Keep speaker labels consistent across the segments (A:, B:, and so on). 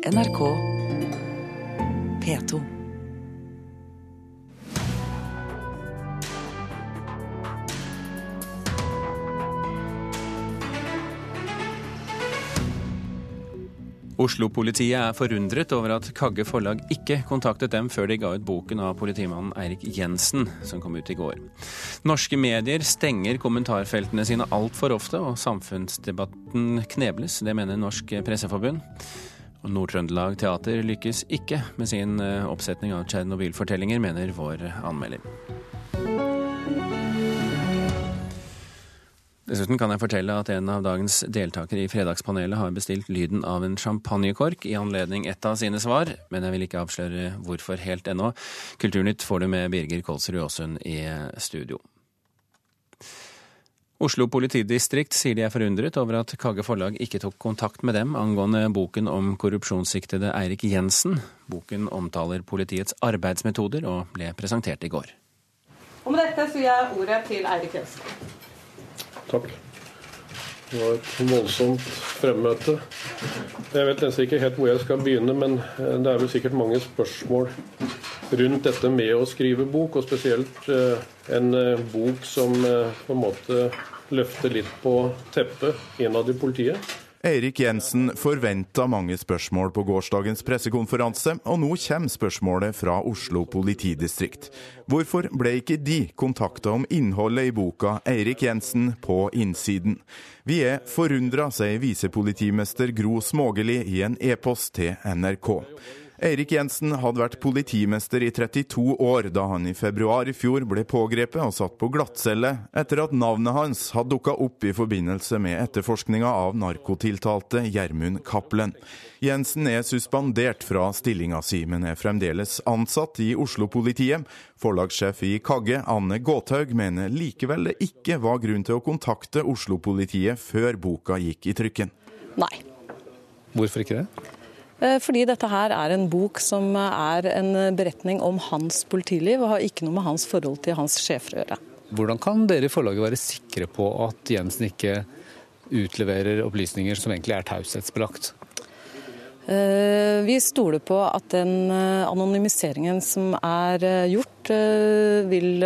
A: NRK P2.
B: Oslo-politiet er forundret over at Kagge forlag ikke kontaktet dem før de ga ut boken av politimannen Eirik Jensen, som kom ut i går. Norske medier stenger kommentarfeltene sine altfor ofte, og samfunnsdebatten knebles. Det mener Norsk Presseforbund. Nord-Trøndelag Teater lykkes ikke med sin eh, oppsetning av Tsjernobyl-fortellinger, mener vår anmelder. Dessuten kan jeg fortelle at en av dagens deltakere i Fredagspanelet har bestilt lyden av en champagnekork i anledning et av sine svar, men jeg vil ikke avsløre hvorfor helt ennå. Kulturnytt får du med Birger Kolsrud Aasund i studio. Oslo politidistrikt sier de er forundret over at Kagge forlag ikke tok kontakt med dem angående boken om korrupsjonssiktede Eirik Jensen. Boken omtaler politiets arbeidsmetoder og ble presentert i går.
C: Og med dette så gir jeg ordet til Eirik Jensen.
D: Takk. Det var et voldsomt fremmøte. Jeg vet nesten ikke helt hvor jeg skal begynne, men eh, det er vel sikkert mange spørsmål rundt dette med å skrive bok, og spesielt eh, en eh, bok som på en måte løfter litt på teppet innad i politiet.
E: Eirik Jensen forventa mange spørsmål på gårsdagens pressekonferanse, og nå kommer spørsmålet fra Oslo politidistrikt. Hvorfor ble ikke de kontakta om innholdet i boka 'Eirik Jensen på innsiden'? Vi er forundra, sier visepolitimester Gro Smågeli i en e-post til NRK. Eirik Jensen hadde vært politimester i 32 år da han i februar i fjor ble pågrepet og satt på glattcelle etter at navnet hans hadde dukka opp i forbindelse med etterforskninga av narkotiltalte Gjermund Cappelen. Jensen er suspendert fra stillinga si, men er fremdeles ansatt i Oslo-politiet. Forlagssjef i Kagge, Anne Gåthaug, mener likevel det ikke var grunn til å kontakte Oslo-politiet før boka gikk i trykken.
C: Nei.
F: Hvorfor ikke det?
C: Eh, fordi dette her er en bok som er en beretning om hans politiliv, og har ikke noe med hans forhold til hans sjefer å gjøre.
F: Hvordan kan dere i forlaget være sikre på at Jensen ikke utleverer opplysninger som egentlig er taushetsbelagt?
C: Eh, vi stoler på at den eh, anonymiseringen som er gjort, vil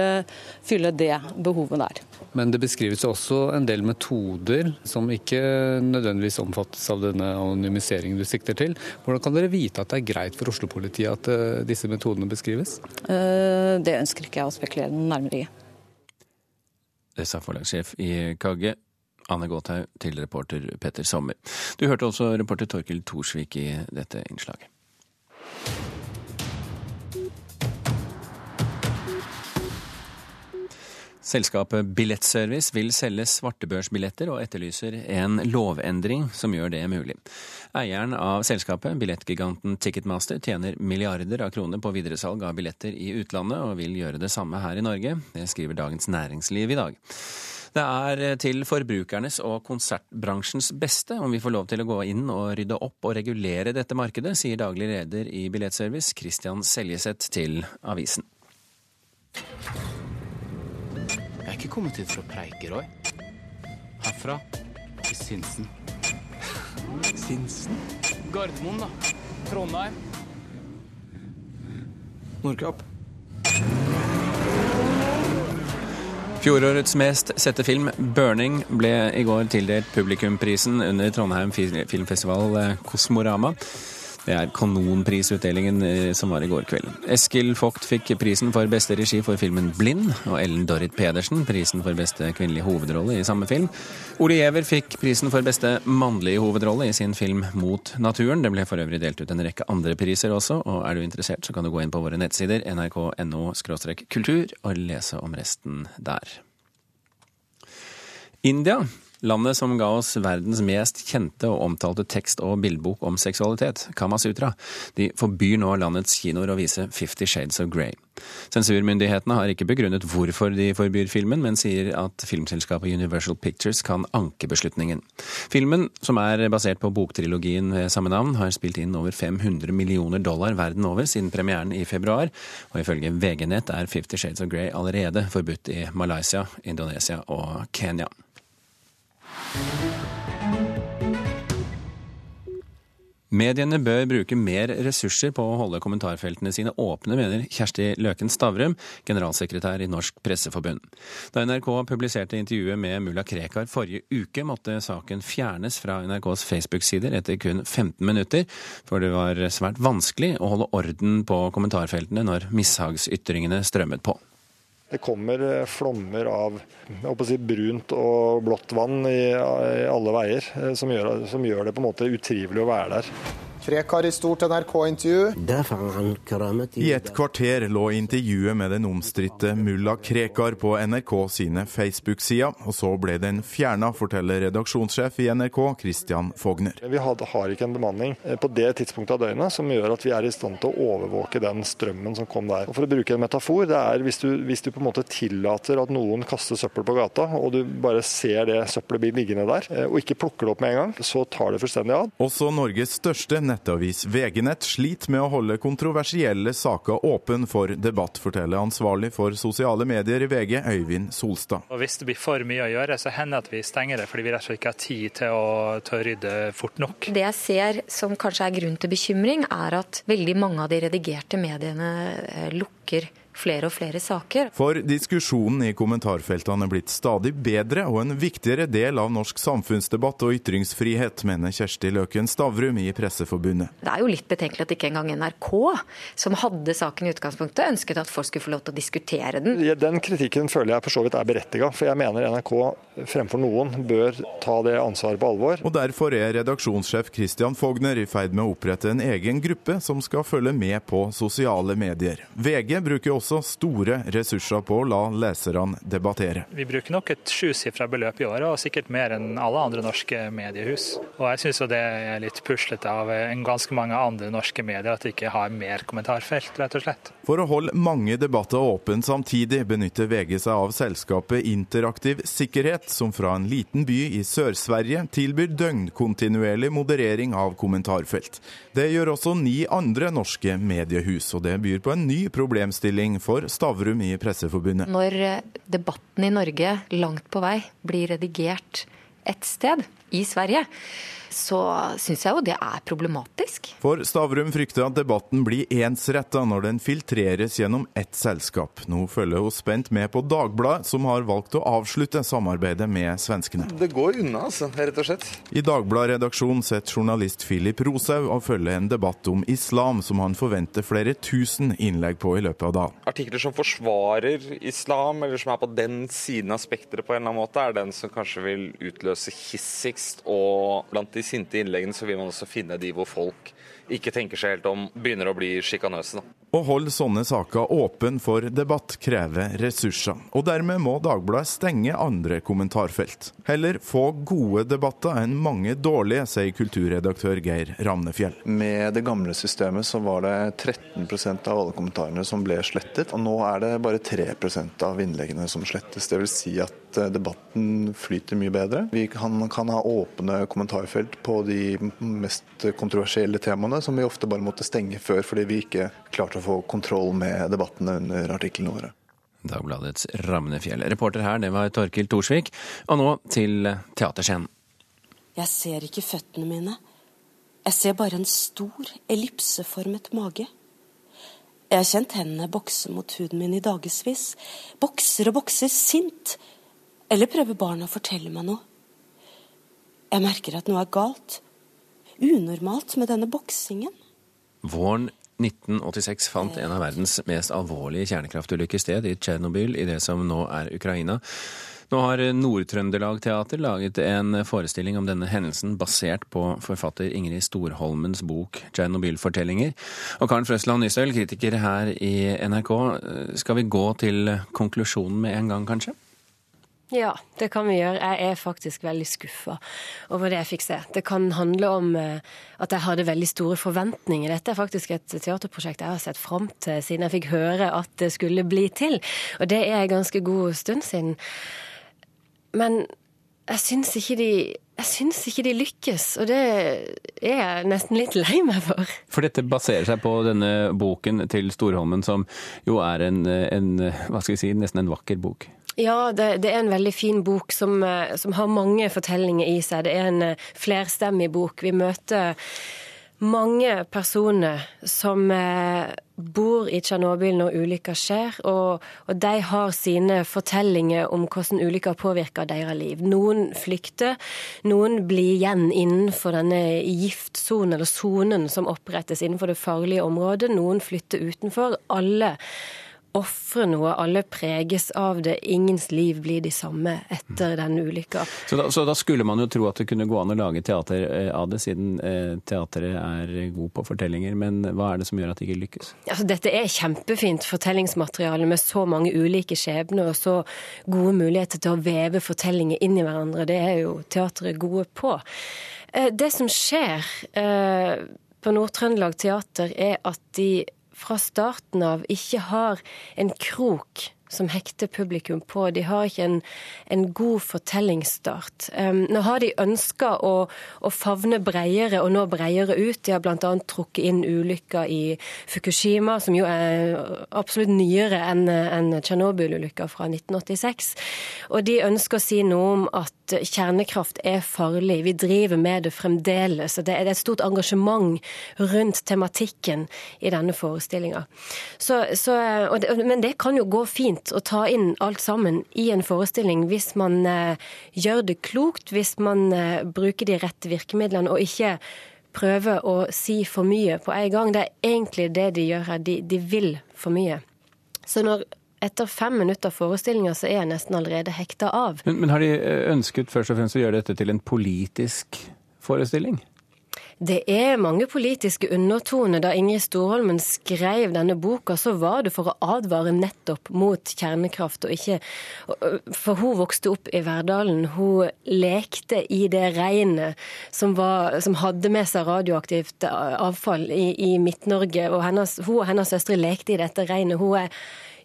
C: fylle det behovet der.
F: Men det beskrives også en del metoder som ikke nødvendigvis omfattes av denne anonymiseringen du sikter til. Hvordan kan dere vite at det er greit for Oslo-politiet at eh, disse metodene beskrives?
C: Eh, det ønsker ikke jeg å spekulere nærmere i.
B: Det sa forlagssjef i Kagge, Anne Gåthaug, til reporter Petter Sommer. Du hørte også reporter Torkil Thorsvik i dette innslaget. Selskapet Billettservice vil selge svartebørsbilletter og etterlyser en lovendring som gjør det mulig. Eieren av selskapet, billettgiganten Ticketmaster, tjener milliarder av kroner på videresalg av billetter i utlandet, og vil gjøre det samme her i Norge. Det skriver Dagens Næringsliv i dag. Det er til forbrukernes og konsertbransjens beste om vi får lov til å gå inn og rydde opp og regulere dette markedet, sier daglig leder i Billettservice, Christian Seljeseth, til avisen Jeg er
G: ikke kommet hit for å preike, Roy. Herfra til Sinsen.
H: Sinsen?
G: Gardermoen, da. Trondheim.
H: Nordkapp.
B: Fjorårets mest sette film, 'Burning', ble i går tildelt publikumprisen under Trondheim filmfestival eh, Kosmorama. Det er kanonprisutdelingen eh, som var i går kveld. Eskil Vogt fikk prisen for beste regi for filmen 'Blind', og Ellen Dorrit Pedersen prisen for beste kvinnelige hovedrolle i samme film. Ole Giæver fikk prisen for beste mannlige hovedrolle i sin film 'Mot naturen'. Det ble for øvrig delt ut en rekke andre priser også, og er du interessert, så kan du gå inn på våre nettsider nrk.no kultur og lese om resten der. India Landet som ga oss verdens mest kjente og omtalte tekst- og bildbok om seksualitet, Kamasutra, de forbyr nå landets kinoer å vise Fifty Shades of Grey. Sensurmyndighetene har ikke begrunnet hvorfor de forbyr filmen, men sier at filmselskapet Universal Pictures kan anke beslutningen. Filmen, som er basert på boktrilogien ved samme navn, har spilt inn over 500 millioner dollar verden over siden premieren i februar, og ifølge VG-nett er Fifty Shades of Grey allerede forbudt i Malaysia, Indonesia og Kenya. Mediene bør bruke mer ressurser på å holde kommentarfeltene sine åpne, mener Kjersti Løken Stavrum, generalsekretær i Norsk Presseforbund. Da NRK publiserte intervjuet med mulla Krekar forrige uke, måtte saken fjernes fra NRKs Facebook-sider etter kun 15 minutter, for det var svært vanskelig å holde orden på kommentarfeltene når mishagsytringene strømmet på.
A: Det kommer eh, flommer av si, brunt og blått vann i, i alle veier, eh, som gjør, som gjør, det på en måte utrivelig å være der.
H: Krekar i stort NRK-intervju.
E: I et kvarter lå intervjuet med den omstridte mulla Krekar på NRK sine Facebook-sider, og så ble den fjerna, forteller redaksjonssjef i NRK Christian Fogner.
A: Vi har ikke en bemanning eh, på det tidspunktet av døgnet som gjør at vi er i stand til å overvåke den strømmen som kom der. Og For å bruke en metafor, det er hvis du, hvis du på en måte tillater at noen kaster søppel på gata, og du bare ser det søppelet bli liggende der, eh, og ikke plukker det opp med en gang, så tar det fullstendig av.
E: Også Norges største nettavis VG-nett sliter med å holde kontroversielle saker åpen for debatt, forteller ansvarlig for sosiale medier i VG, Øyvind Solstad.
I: Og Hvis det blir for mye å gjøre, så hender det at vi stenger det fordi vi rett og slett ikke har tid til å, til å rydde fort nok.
J: Det jeg ser som kanskje er grunn til bekymring, er at veldig mange av de redigerte mediene eh, lukker flere og flere saker.
E: For diskusjonen i kommentarfeltene er blitt stadig bedre og en viktigere del av norsk samfunnsdebatt og ytringsfrihet, mener Kjersti Løken Stavrum i Presseforbundet.
J: Det er jo litt betenkelig at ikke engang NRK, som hadde saken i utgangspunktet, ønsket at folk skulle få lov til å diskutere den.
A: Den kritikken føler jeg for så vidt er berettiga, for jeg mener NRK fremfor noen bør ta det ansvaret på alvor.
E: Og Derfor er redaksjonssjef Christian Fogner i ferd med å opprette en egen gruppe som skal følge med på sosiale medier. VG bruker også også store ressurser på å la leserne debattere.
I: Vi bruker nok et sjusifra beløp i året, og sikkert mer enn alle andre norske mediehus. Og jeg syns det er litt puslete av en ganske mange andre norske medier at de ikke har mer kommentarfelt, rett og slett.
E: For å holde mange debatter åpne samtidig, benytter VG seg av selskapet Interaktiv sikkerhet, som fra en liten by i Sør-Sverige tilbyr døgnkontinuerlig moderering av kommentarfelt. Det gjør også ni andre norske mediehus, og det byr på en ny problemstilling for Stavrum i Presseforbundet.
J: Når debatten i Norge langt på vei blir redigert ett sted, i Sverige, så syns jeg jo det er problematisk.
E: For Stavrum frykter at debatten blir ensretta når den filtreres gjennom ett selskap. Nå følger hun spent med på Dagbladet, som har valgt å avslutte samarbeidet med svenskene.
K: Det går unna, altså, rett og slett.
E: I Dagbladet-redaksjonen sitter journalist Philip Roshaug og følger en debatt om islam som han forventer flere tusen innlegg på i løpet av dagen.
K: Artikler som forsvarer islam, eller som er på den siden av spekteret på en eller annen måte, er den som kanskje vil utløse hissigst og blant de sinte innleggene så vil man også finne de hvor folk ikke tenker seg helt om, begynner å bli sjikanøse.
E: Å holde sånne saker åpen for debatt krever ressurser, og dermed må Dagbladet stenge andre kommentarfelt. Heller få gode debatter enn mange dårlige, sier kulturredaktør Geir Ramnefjell.
L: Med det gamle systemet så var det 13% av alle kommentarene som ble slettet, og nå er det bare 3% av innleggene som slettes. Det vil si at Eh, debatten flyter mye bedre. Vi kan, kan, ha åpne kommentarfelt på de mest kontroversielle temaene, som vi ofte bare måtte stenge før fordi vi ikke klarte å få kontroll med debattene under artiklene våre.
B: Dagbladets Ramnefjell. Reporter her, det var Torkil Thorsvik. Og nå til teaterscenen.
M: Jeg ser ikke føttene mine. Jeg ser bare en stor, ellipseformet mage. Jeg har kjent hendene bokse mot huden min i dagevis. Bokser og bokser sint. Eller prøver barna å fortelle meg noe? Jeg merker at noe er galt. Unormalt med denne boksingen.
B: Våren 1986 fant en av verdens mest alvorlige kjernekraftulykker sted, i Tsjernobyl, i det som nå er Ukraina. Nå har Nord-Trøndelag Teater laget en forestilling om denne hendelsen, basert på forfatter Ingrid Storholmens bok 'Tsjernobyl-fortellinger'. Og Karen Frøsland Nysøl, kritiker her i NRK, skal vi gå til konklusjonen med en gang, kanskje?
N: Ja, det kan vi gjøre. Jeg er faktisk veldig skuffa over det jeg fikk se. Det kan handle om eh, at jeg hadde veldig store forventninger. Dette er faktisk et teaterprosjekt jeg har sett fram til siden jeg fikk høre at det skulle bli til. Og det er en ganske god stund siden. Men jeg syns ikke de jeg syns ikke de lykkes, og det er jeg nesten litt lei meg for.
B: For dette baserer seg på denne boken til Storholmen, som jo er en, en hva skal vi si, nesten en vakker bok?
N: Ja, det, det, er en veldig fin bok som, eh, som, har mange fortellinger i seg. Det er en eh, flerstemmig bok. Vi møter mange personer som eh, bor i Tsjernobyl når ulykka skjer, og, og, de har sine fortellinger om hvordan ulykka påvirker deres liv. Noen flykter, noen blir igjen innenfor denne giftsonen, eller sonen som opprettes innenfor det farlige området. Noen flytter utenfor. Alle ofre noe. Alle preges av det. Ingens liv blir de samme etter den ulykka.
B: Så, så, da skulle man jo tro at det kunne gå an å lage teater eh, av det, siden eh, er god på fortellinger. Men hva er det som gjør at det ikke lykkes?
N: Altså, dette er kjempefint fortellingsmateriale med så mange ulike skjebner og så gode muligheter til å veve fortellinger inn i hverandre. Det er jo teatret gode på. Eh, det som skjer på Nord-Trøndelag Teater, er at de fra starten av ikke har en krok som hekter publikum på. De har ikke en, en god fortellingsstart. Um, nå har de ønska å, å, favne bredere og nå bredere ut. De har bl.a. trukket inn ulykka i Fukushima, som jo er absolutt nyere enn en Tsjernobyl-ulykka fra 1986. Og de ønsker å si noe om at kjernekraft er farlig. Vi driver med det fremdeles. Det er et stort engasjement rundt tematikken i denne forestillinga. Men det kan jo gå fint fint å ta inn alt sammen i en forestilling hvis man eh, gjør det klokt, hvis man eh, bruker de rette virkemidlene og ikke prøver å si for mye på en gang. Det er egentlig det de gjør her. De, de vil for mye. Så når etter fem minutter forestillinger så er jeg nesten allerede hekta av.
B: Men, men har de eh, ønsket først og fremst å gjøre dette til en politisk forestilling?
N: Det er mange politiske undertoner. Da Ingrid Storholmen skrev denne boka, så var det for å advare nettopp mot kjernekraft, og ikke For hun vokste opp i Verdalen. Hun lekte i det regnet som, var, som hadde med seg radioaktivt avfall i, i Midt-Norge. Hun og hennes søstre lekte i dette regnet. Hun er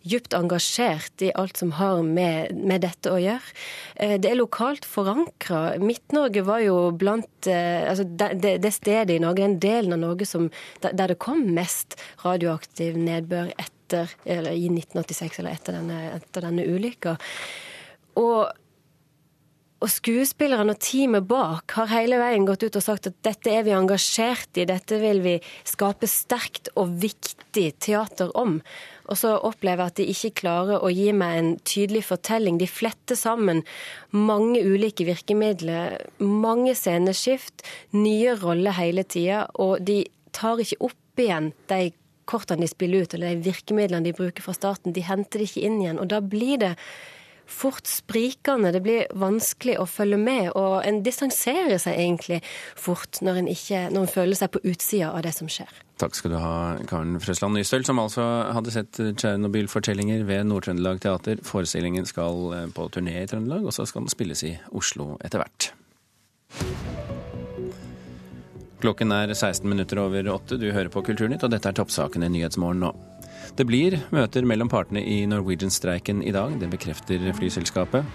N: dypt engasjert i alt som har med, med dette å gjøre. Eh, det er lokalt forankra. Midt-Norge var jo blant eh, altså det, det, stedet i Norge, den delen av Norge som, der det kom mest radioaktiv nedbør etter, i 1986 eller etter denne, etter denne ulykka. Og og skuespillerne og teamet bak har hele veien gått ut og sagt at dette er vi engasjert i, dette vil vi skape sterkt og viktig teater om. Og så opplever jeg at de ikke klarer å gi meg en tydelig fortelling. De fletter sammen mange ulike virkemidler, mange sceneskift, nye roller hele tida, og de tar ikke opp igjen de kortene de spiller ut, eller de virkemidlene de bruker fra starten. De henter det ikke inn igjen. Og da blir det fort sprikende. Det blir vanskelig å følge med, og en distanserer seg egentlig fort når en, ikke, når en føler seg på utsida av det som skjer.
B: Takk skal du ha, Karen Frøsland Nystøl, som altså hadde sett Tsjernobyl-fortellinger ved Nord-Trøndelag Teater. Forestillingen skal eh, på turné i Trøndelag, og så skal den spilles i Oslo etter hvert. Klokken er 16 minutter over åtte. Du hører på Kulturnytt, og dette er toppsakene i Nyhetsmorgen nå. Det blir møter mellom partene i Norwegian-streiken i dag, det bekrefter flyselskapet.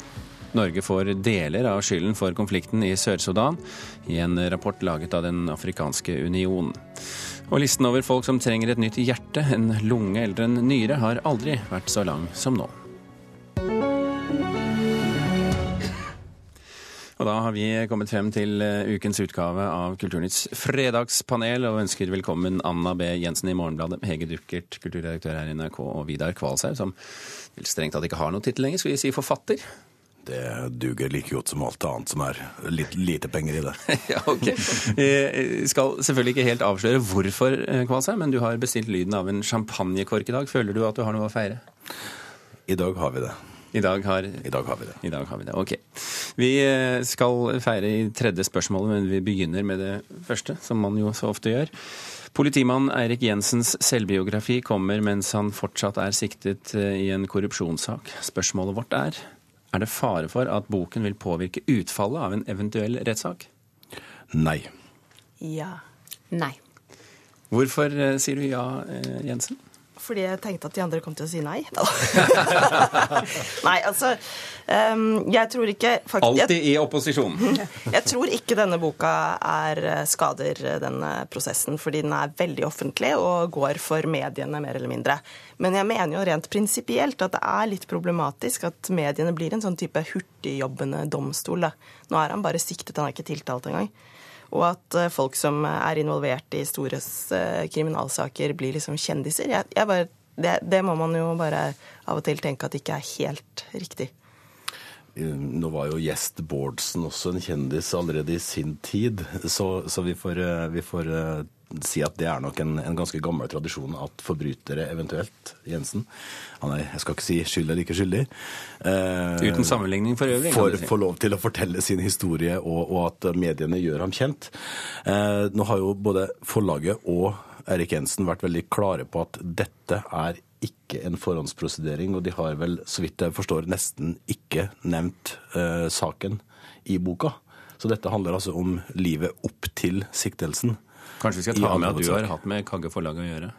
B: Norge får deler av skylden for konflikten i Sør-Sudan, i en rapport laget av Den afrikanske union. Og listen over folk som trenger et nytt hjerte, en lunge eller en nyre, har aldri vært så lang som nå. Og da har vi kommet frem til eh, ukens utgave av Kulturnytts fredagspanel, og ønsker velkommen Anna B. Jensen i Morgenbladet, Hege Duckert, kulturredaktør her i NRK, og Vidar Kvalshaug, som vel strengt tatt ikke har noen tittel lenger, skal vi si forfatter?
O: Det duger like godt som alt annet som er litt lite penger i det.
B: ja, ok. Jeg skal selvfølgelig ikke helt avsløre hvorfor, eh, Kvalsheim, men du har bestilt lyden av en champagnekork i dag. Føler du at du har noe å feire?
O: I dag har vi det.
B: I dag har,
O: I dag har vi det.
B: I dag har vi det, ok. Vi eh, skal feire i tredje spørsmålet, men vi begynner med det første, som man jo så ofte gjør. Politimann Eirik Jensens selvbiografi kommer mens han fortsatt er siktet eh, i en korrupsjonssak. Spørsmålet vårt er er det fare for at boken vil påvirke utfallet av en eventuell rettssak?
O: Nei.
P: Ja.
J: Nei.
B: Hvorfor eh, sier du ja, Jensen?
P: Fordi jeg tenkte at de andre kom til å si nei. nei, altså um, Jeg tror ikke
B: faktisk, Alltid i opposisjon.
P: jeg tror ikke denne boka er, eh, skader eh, denne prosessen, fordi den er veldig offentlig og går for mediene, mer eller mindre. Men jeg mener jo rent prinsipielt at det er litt problematisk at mediene blir en sånn type hurtigjobbende domstol. Da. Nå er han bare siktet, han er ikke tiltalt engang. Og at eh, folk som er involvert i store eh, kriminalsaker, blir liksom kjendiser. Jeg, jeg bare, det, det må man jo bare av og til tenke at ikke er helt riktig.
O: Nå var jo gjest Bårdsen også en kjendis allerede i sin tid, så, så vi får, vi får si at det er nok en, en, ganske gammel tradisjon at forbrytere eventuelt, Jensen Han er, jeg skal ikke si skyld eller ikke skyldig.
B: Eh, Uten sammenligning for øvrig.
O: Får si. få lov til å fortelle sin historie, og, og at mediene gjør ham kjent. Eh, nå har jo både forlaget og Erik Jensen vært veldig klare på at dette er ikke en forhåndsprosedering, og de har vel, så vidt jeg forstår, nesten ikke nevnt eh, saken i boka. Så dette handler altså om livet opp til siktelsen.
B: Kanskje vi skal ta med at du har hatt med Kagge forlag å gjøre?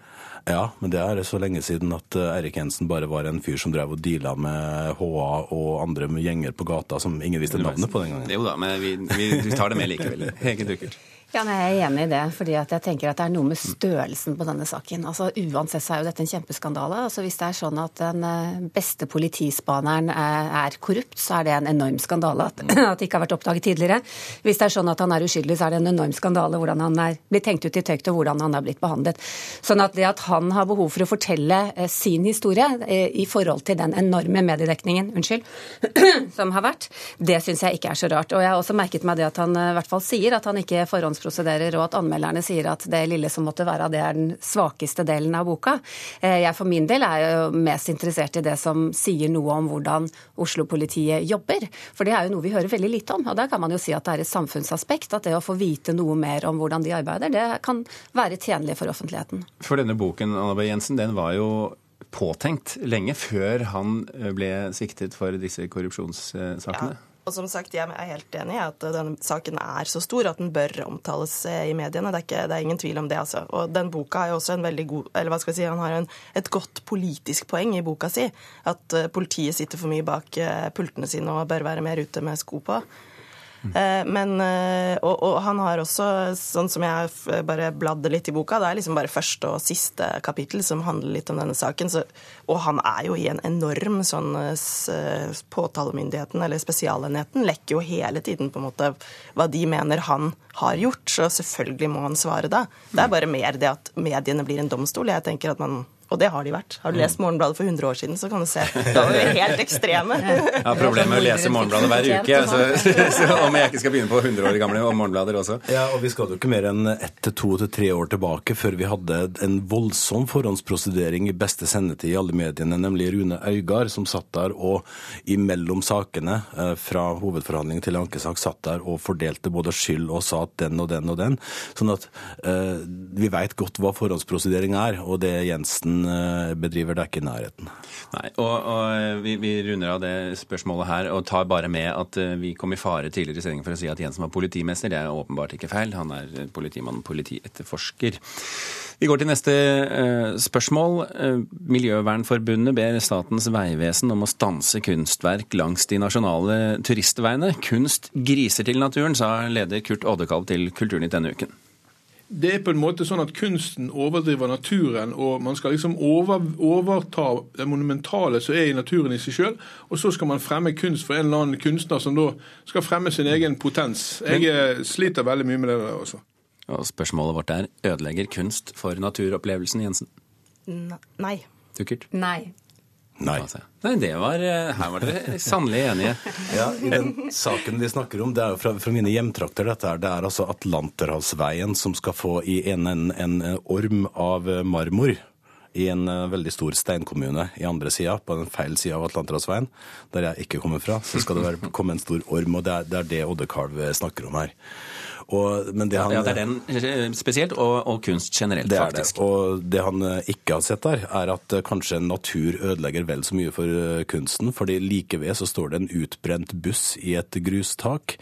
O: Ja, men det er så lenge siden at eh, Erik Jensen bare var en fyr som drev og deala med HA og andre gjenger på gata som ingen visste navnet på den gangen.
B: Jo da, men vi, vi tar det med likevel. Hege Duckert.
Q: Ja, nei, Jeg er enig i det. fordi jeg tenker at det er noe med størrelsen på denne saken. Altså, Uansett så er jo dette en kjempeskandale. Altså, Hvis det er sånn at den eh, beste politispaneren er korrupt, så er det en enorm skandale at, at det ikke har vært oppdaget tidligere. Hvis det er sånn at han er uskyldig, så er det en enorm skandale hvordan han er blitt tenkt ut i tøyt og hvordan han er blitt behandlet. Sånn at det at han har behov for å fortelle eh, sin historie eh, i forhold til den enorme mediedekningen unnskyld, som har vært, det syns jeg ikke er så rart. Og jeg har også merket meg det at han i hvert fall sier at han ikke forhåndsprosederer forhåndsprosederer, og at anmelderne sier at det lille som måtte være, det er den svakeste delen av boka. Eh, jeg for min del er jo mest interessert i det som sier noe om hvordan Oslo-politiet jobber. For det er jo noe vi hører veldig lite om. Og der kan man jo si at det er et samfunnsaspekt. At det å få vite noe mer om hvordan de arbeider, det kan være tjenlig for offentligheten.
B: For denne boken, Anna B. Jensen, den var jo påtenkt lenge før han ble siktet for disse korrupsjonssakene? Ja.
P: Og som sagt, jeg er helt enig i at denne saken er så stor at den bør omtales eh, i mediene. Det er, ikke, det er ingen tvil om det, altså. Og den boka har jo også en veldig god Eller hva skal jeg si, han har en, et godt politisk poeng i boka si. At uh, politiet sitter for mye bak uh, pultene sine og bør være mer ute med sko på. Eh, men, eh, og, og, han har også, sånn som jeg bare bladde litt i boka, det er liksom bare første og siste kapittel som handler litt om denne saken. Så, og han er jo i en enorm sånn eh, Påtalemyndigheten, eller Spesialenheten, lekker jo hele tiden på en måte hva de mener han har gjort. Så selvfølgelig må han svare da. Det er bare mer det at mediene blir en domstol. Jeg tenker at man og det har de vært. Har du lest Morgenbladet for 100 år siden, så kan du se. Da var vi helt ekstreme.
B: Jeg har problemer med å lese Morgenbladet hver uke, så, så, om jeg ikke skal begynne på 100 år gamle morgenblader også.
O: Ja, og vi skal jo ikke mer enn ett til to til tre år tilbake før vi hadde en voldsom forhåndsprosedering i beste sendetid i alle mediene, nemlig Rune Øygard, som satt der og imellom sakene eh, fra hovedforhandling til ankesak satt der og fordelte både skyld og sa at den og den og den. Sånn at eh, vi veit godt hva forhåndsprosedering er, og det Jensen Eh, bedriver, det er ikke i nærheten.
B: Nei, og, og vi, vi, runder av det spørsmålet her og tar bare med at eh, vi kom i fare tidligere i sendingen for å si at Jensen var politimester. Det er åpenbart ikke feil. Han er politimann, politietterforsker. Vi går til neste spørsmål. Miljøvernforbundet ber Statens vegvesen om å stanse kunstverk langs de nasjonale turistveiene. Kunst griser til naturen, sa leder Kurt Oddekalv til Kulturnytt denne uken
R: det er på en måte sånn at kunsten overdriver naturen, og man skal liksom over, overta det monumentale som er i naturen i seg sjøl, og så skal man fremme kunst for en eller annen kunstner som da skal fremme sin egen potens. Jeg Men, sliter veldig mye med det der også.
B: Og spørsmålet vårt er ødelegger kunst for naturopplevelsen, Jensen?
P: Nei.
B: Dukkert?
Q: Nei.
O: Nei.
B: Nei, det var, eh, Her var dere sannelig enige.
O: Ja, i den saken vi snakker om, det er jo fra, fra mine hjemtrakter, dette her. Det er altså Atlanterhavsveien som skal få i en, en, en orm av marmor i en veldig stor steinkommune i andre sida, på den feil sida av Atlanterhavsveien, der jeg ikke kommer fra, så skal det være, komme en stor orm. Og det er det, er det Odde Kalv snakker om her.
B: Og, han, ja, det er den eh, spesielt, og, og kunst generelt,
O: det
B: faktisk.
O: Det. Og det han eh, ikke har sett der, er at eh, kanskje natur ødelegger vel så mye for kunsten. fordi like ved så står det en utbrent buss i et grustak.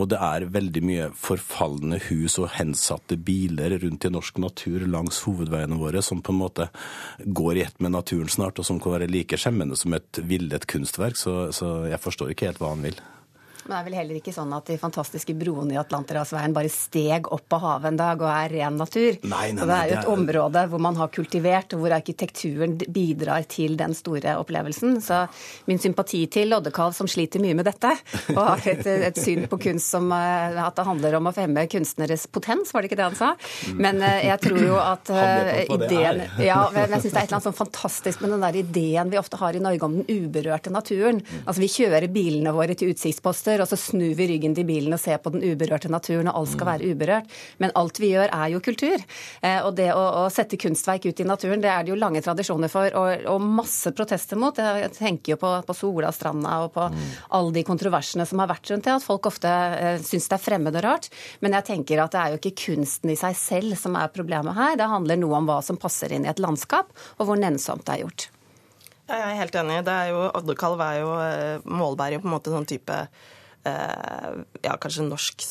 O: Og det er veldig mye forfalne hus og hensatte biler rundt i norsk natur langs hovedveiene våre som på en måte går i ett med naturen snart, og som kan være like skjemmende som et villet kunstverk. Så, så jeg forstår ikke helt hva han vil.
Q: Men det er vel heller ikke sånn at de fantastiske broene i Atlanterhavsveien bare steg opp av havet en dag og er ren natur.
O: Nei, nei,
Q: Så det er jo et område hvor man har kultivert, og hvor arkitekturen bidrar til den store opplevelsen. Så min sympati til Loddekalv, som sliter mye med dette, og har et, et syn på kunst som eh, at det handler om å fremme kunstneres potens, var det ikke det han sa? Men eh, jeg tror jo at eh, ideen. Ja, men jeg syns det er et eller annet sånn fantastisk med den der ideen vi ofte har i Norge om den uberørte naturen. Altså vi kjører bilene våre til utsiktsposter, og så snur vi ryggen til bilen og ser på den uberørte naturen, og alt skal være uberørt. Men alt vi gjør er jo kultur. Eh, Og det å, å sette kunstverk ut i naturen, det er det jo lange tradisjoner for, og, og masse protester mot. Jeg tenker jo på, på Solastranda og på alle de kontroversene som har vært rundt det, at folk ofte eh, syns det er fremmed og rart. Men jeg tenker at det er jo ikke kunsten i seg selv som er problemet her. Det handler noe om hva som passer inn i et landskap, og hvor nennsomt det er gjort.
P: Jeg er helt enig. Det er jo, Oddekalv er jo eh, Målberg er jo på en måte sånn type Ja, kanskje norsk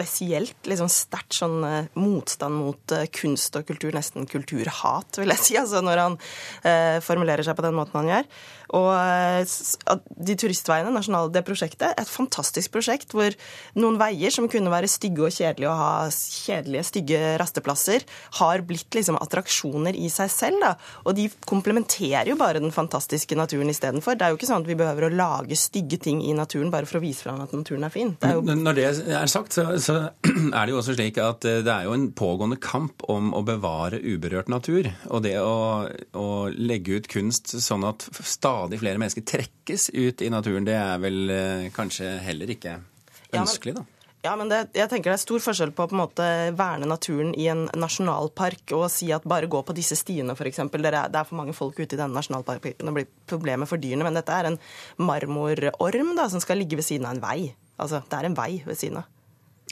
P: spesielt liksom sterkt sånn eh, motstand mot eh, kunst og kultur, nesten kulturhat, vil jeg si, altså når han eh, formulerer seg på den måten han gjør. Og eh, de turistveiene, nasjonale, det prosjektet, et fantastisk prosjekt hvor noen veier som kunne være stygge og kjedelige og ha kjedelige, stygge rasteplasser, har blitt liksom attraksjoner i seg selv. Da. Og de komplementerer jo bare den fantastiske naturen istedenfor. Det er jo ikke sånn at vi behøver å lage stygge ting i naturen bare for å vise fram at naturen er fin. Det er jo
B: Når det er sagt, så, så er det jo også slik at eh, det er jo en pågående kamp om å bevare uberørt natur. Og det å, å legge ut kunst sånn at stadig flere mennesker trekkes ut i naturen, det er vel eh, kanskje heller ikke ønskelig, da.
P: Ja, men det, jeg tenker det er stor forskjell på å på en måte verne naturen i en nasjonalpark og si at bare gå på disse stiene, f.eks. Det er det er for mange folk ute i denne nasjonalparken. Det blir problemet for dyrene. Men dette er en marmororm da, som skal ligge ved siden av en vei. Altså, det er en vei ved siden av.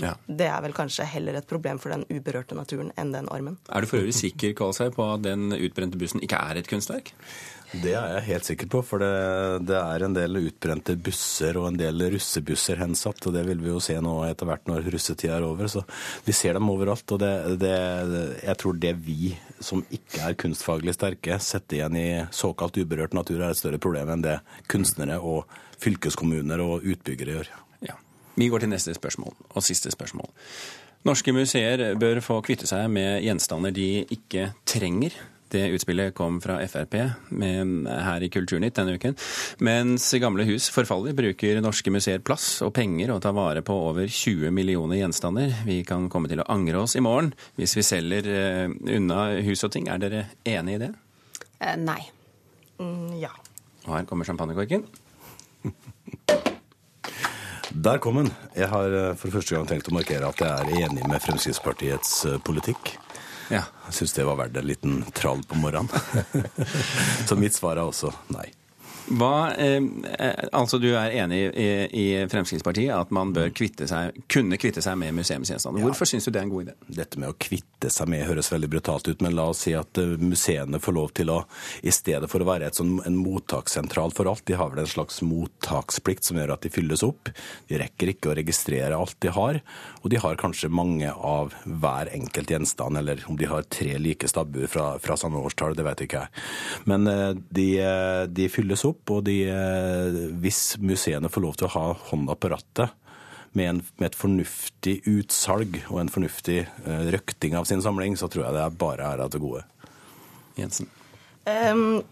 B: Ja.
P: Det er vel kanskje heller et problem for den uberørte naturen enn den armen.
B: Er du for øvrig sikker Kålsheim, på at den utbrente bussen ikke er et kunstverk?
O: Det er jeg helt sikker på, for det, det er en del utbrente busser og en del russebusser hensatt. og Det vil vi jo se nå etter hvert når russetida er over. så Vi ser dem overalt. og det, det, Jeg tror det vi som ikke er kunstfaglig sterke, setter igjen i såkalt uberørt natur, er et større problem enn det kunstnere og fylkeskommuner og utbyggere gjør.
B: Vi går til neste spørsmål, og siste spørsmål. Norske museer bør få kvitte seg med gjenstander de ikke trenger. Det utspillet kom fra Frp med, her i Kulturnytt denne uken. Mens gamle hus forfaller, bruker norske museer plass og penger og tar vare på over 20 millioner gjenstander. Vi kan komme til å angre oss i morgen hvis vi selger eh, unna hus og ting. Er dere enig i det?
Q: Eh, Nei.
P: Mm, ja.
B: Og her kommer champagnekorken.
O: Der kom den. Jeg har eh, for første gang tenkt å markere at jeg er enig med Fremskrittspartiets eh, politikk.
B: Ja.
O: Jeg syns det var verdt en liten trall på morgenen. Så mitt svar er også nei.
B: Hva, eh, eh, altså Du er enig i, i Fremskrittspartiet at man bør kvitte seg, kunne kvitte seg med museumsgjenstander. Hvorfor syns du det er en god idé?
O: Dette med å kvitte seg med høres veldig brutalt ut, men la oss si at eh, museene får lov til å, i stedet for å være et sånn, en mottakssentral for alt, de har vel en slags mottaksplikt som gjør at de fylles opp. De rekker ikke å registrere alt de har, og de har kanskje mange av hver enkelt gjenstand, eller om de har tre like stabbuer fra, fra samme årstall, det vet ikke jeg. Men eh, de, de fylles opp, og de, eh, hvis museene får lov til å ha hånda på rattet, med, en, med et fornuftig utsalg og en fornuftig eh, røkting av sin samling, så tror jeg det er bare æra det gode.
B: Jensen.
P: Em,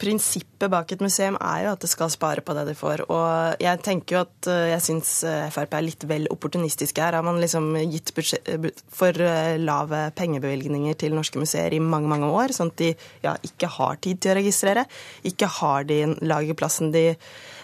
P: prinsippet bak et museum er jo at det skal spare på det de får. Og jeg tenker jo at eh, jeg syns eh, Frp er litt vel opportunistiske her. Har man liksom gitt for eh, lave pengebevilgninger til norske museer i mange, mange år, sånn at de ja, ikke har tid til å registrere, ikke har de lagerplassen de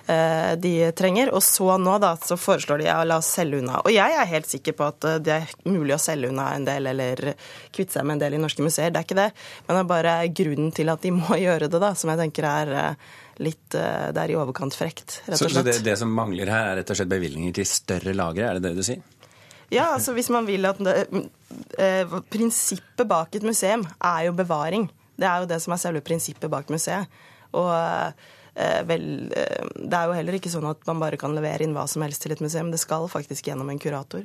P: de trenger. Og så nå da, så foreslår de å la oss selge unna. Og jeg er helt sikker på at eh, det er mulig å selge unna en del, eller kvitte seg med en del i norske museer. Det er ikke det. Men det er bare grunnen til at de må gjøre det, da, som jeg tenker er eh, litt eh, Det er i overkant frekt, rett
B: og
P: og
B: så
P: slett.
B: det, det som mangler her, er rett og slett bevilgninger til større lagre? Er det det du sier?
P: Ja, altså hvis man vil at det, eh, Prinsippet bak et museum er jo bevaring. Det er jo det som er selve prinsippet bak museet. Og eh, vel, eh, det er jo heller ikke sånn at man bare kan levere inn hva som helst til et museum. Det skal faktisk gjennom en kurator.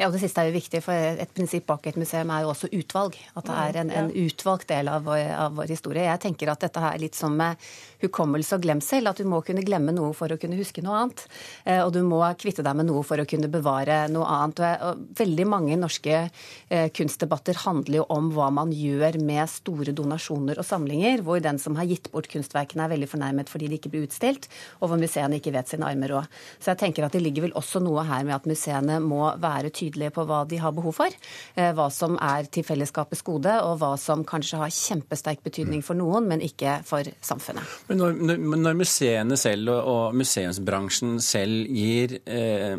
Q: Ja, og Det siste er jo viktig, for et prinsipp bak et museum er jo også utvalg. At det er en, en utvalgt del av vår, av vår, historie. Jeg tenker at dette er litt som med hukommelse og glemsel. At du må kunne glemme noe for å kunne huske noe annet. Eh, og du må kvitte deg med noe for å kunne bevare noe annet. Og veldig mange norske eh, kunstdebatter handler jo om hva man gjør med store donasjoner og samlinger, hvor den som har gitt bort kunstverkene er veldig fornærmet fordi de ikke blir utstilt, og hvor museene ikke vet sine armer råd. Så jeg tenker at det ligger vel også noe her med at museene må være tydelige tydelige på hva de har behov for. Eh, hva som er til fellesskapets gode, og hva som kanskje har kjempesterk betydning for noen, men ikke for samfunnet.
B: Men når, når museene selv og museumsbransjen selv gir eh,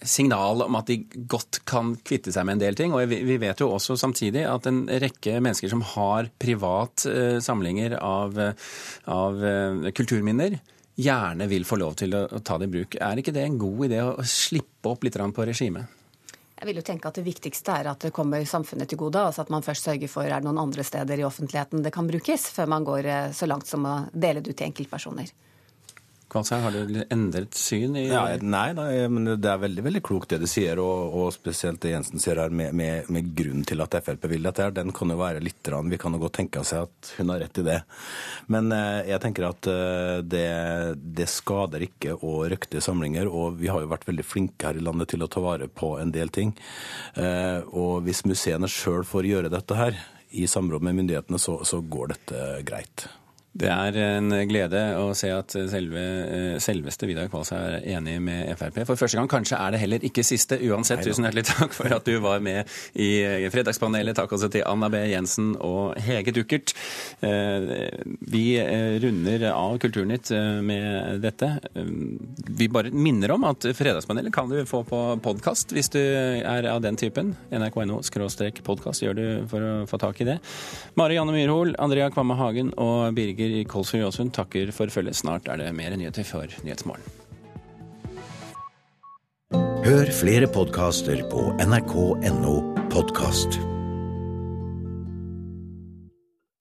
B: signal om at de godt kan kvitte seg med en del ting. Og vi vet jo også samtidig at en rekke mennesker som har privat eh, samlinger av, av eh, kulturminner, gjerne vil få lov til å, ta det i bruk. Er ikke det en god idé å slippe opp litt på regimet?
Q: Jeg vil jo tenke at Det viktigste er at det kommer samfunnet til gode. altså At man først sørger for er det noen andre steder i offentligheten det kan brukes, før man går eh, så langt som å dele det ut til enkeltpersoner.
B: Kvalsheim, har du endret syn? i...
O: Ja, nei, nei, men det er veldig veldig klokt det du sier, og, og spesielt det Jensen sier her med, med, med, grunnen til at Frp vil dette. her, Den kan jo være litt Vi kan jo godt tenke oss at hun har rett i det. Men eh, jeg tenker at eh, det, det, skader ikke å røkte samlinger, og vi har jo vært veldig flinke her i landet til å ta vare på en del ting. Eh, og hvis museene sjøl får gjøre dette her, i samråd med myndighetene, så, så går dette greit.
B: Det er en glede å se at selve, eh, selveste Vidar Kvalstad er enig med Frp. For første gang. Kanskje er det heller ikke siste. Uansett, tusen hjertelig takk for at du var med i Fredagspanelet. Takk også til Anna B. Jensen og Hege Duckert. Eh, vi eh, runder av Kulturnytt med dette. Vi bare minner om at Fredagspanelet kan du få på podkast hvis du er av den typen. nrk.no podkast gjør du for å få tak i det. Mari Janne Myrhol, Andrea Kvamme Hagen og Birger Berger Kolsrud Jåsund takker for følget. Snart er det mer nyheter for Nyhetsmorgen.
S: Hør flere podkaster på nrk.no podkast.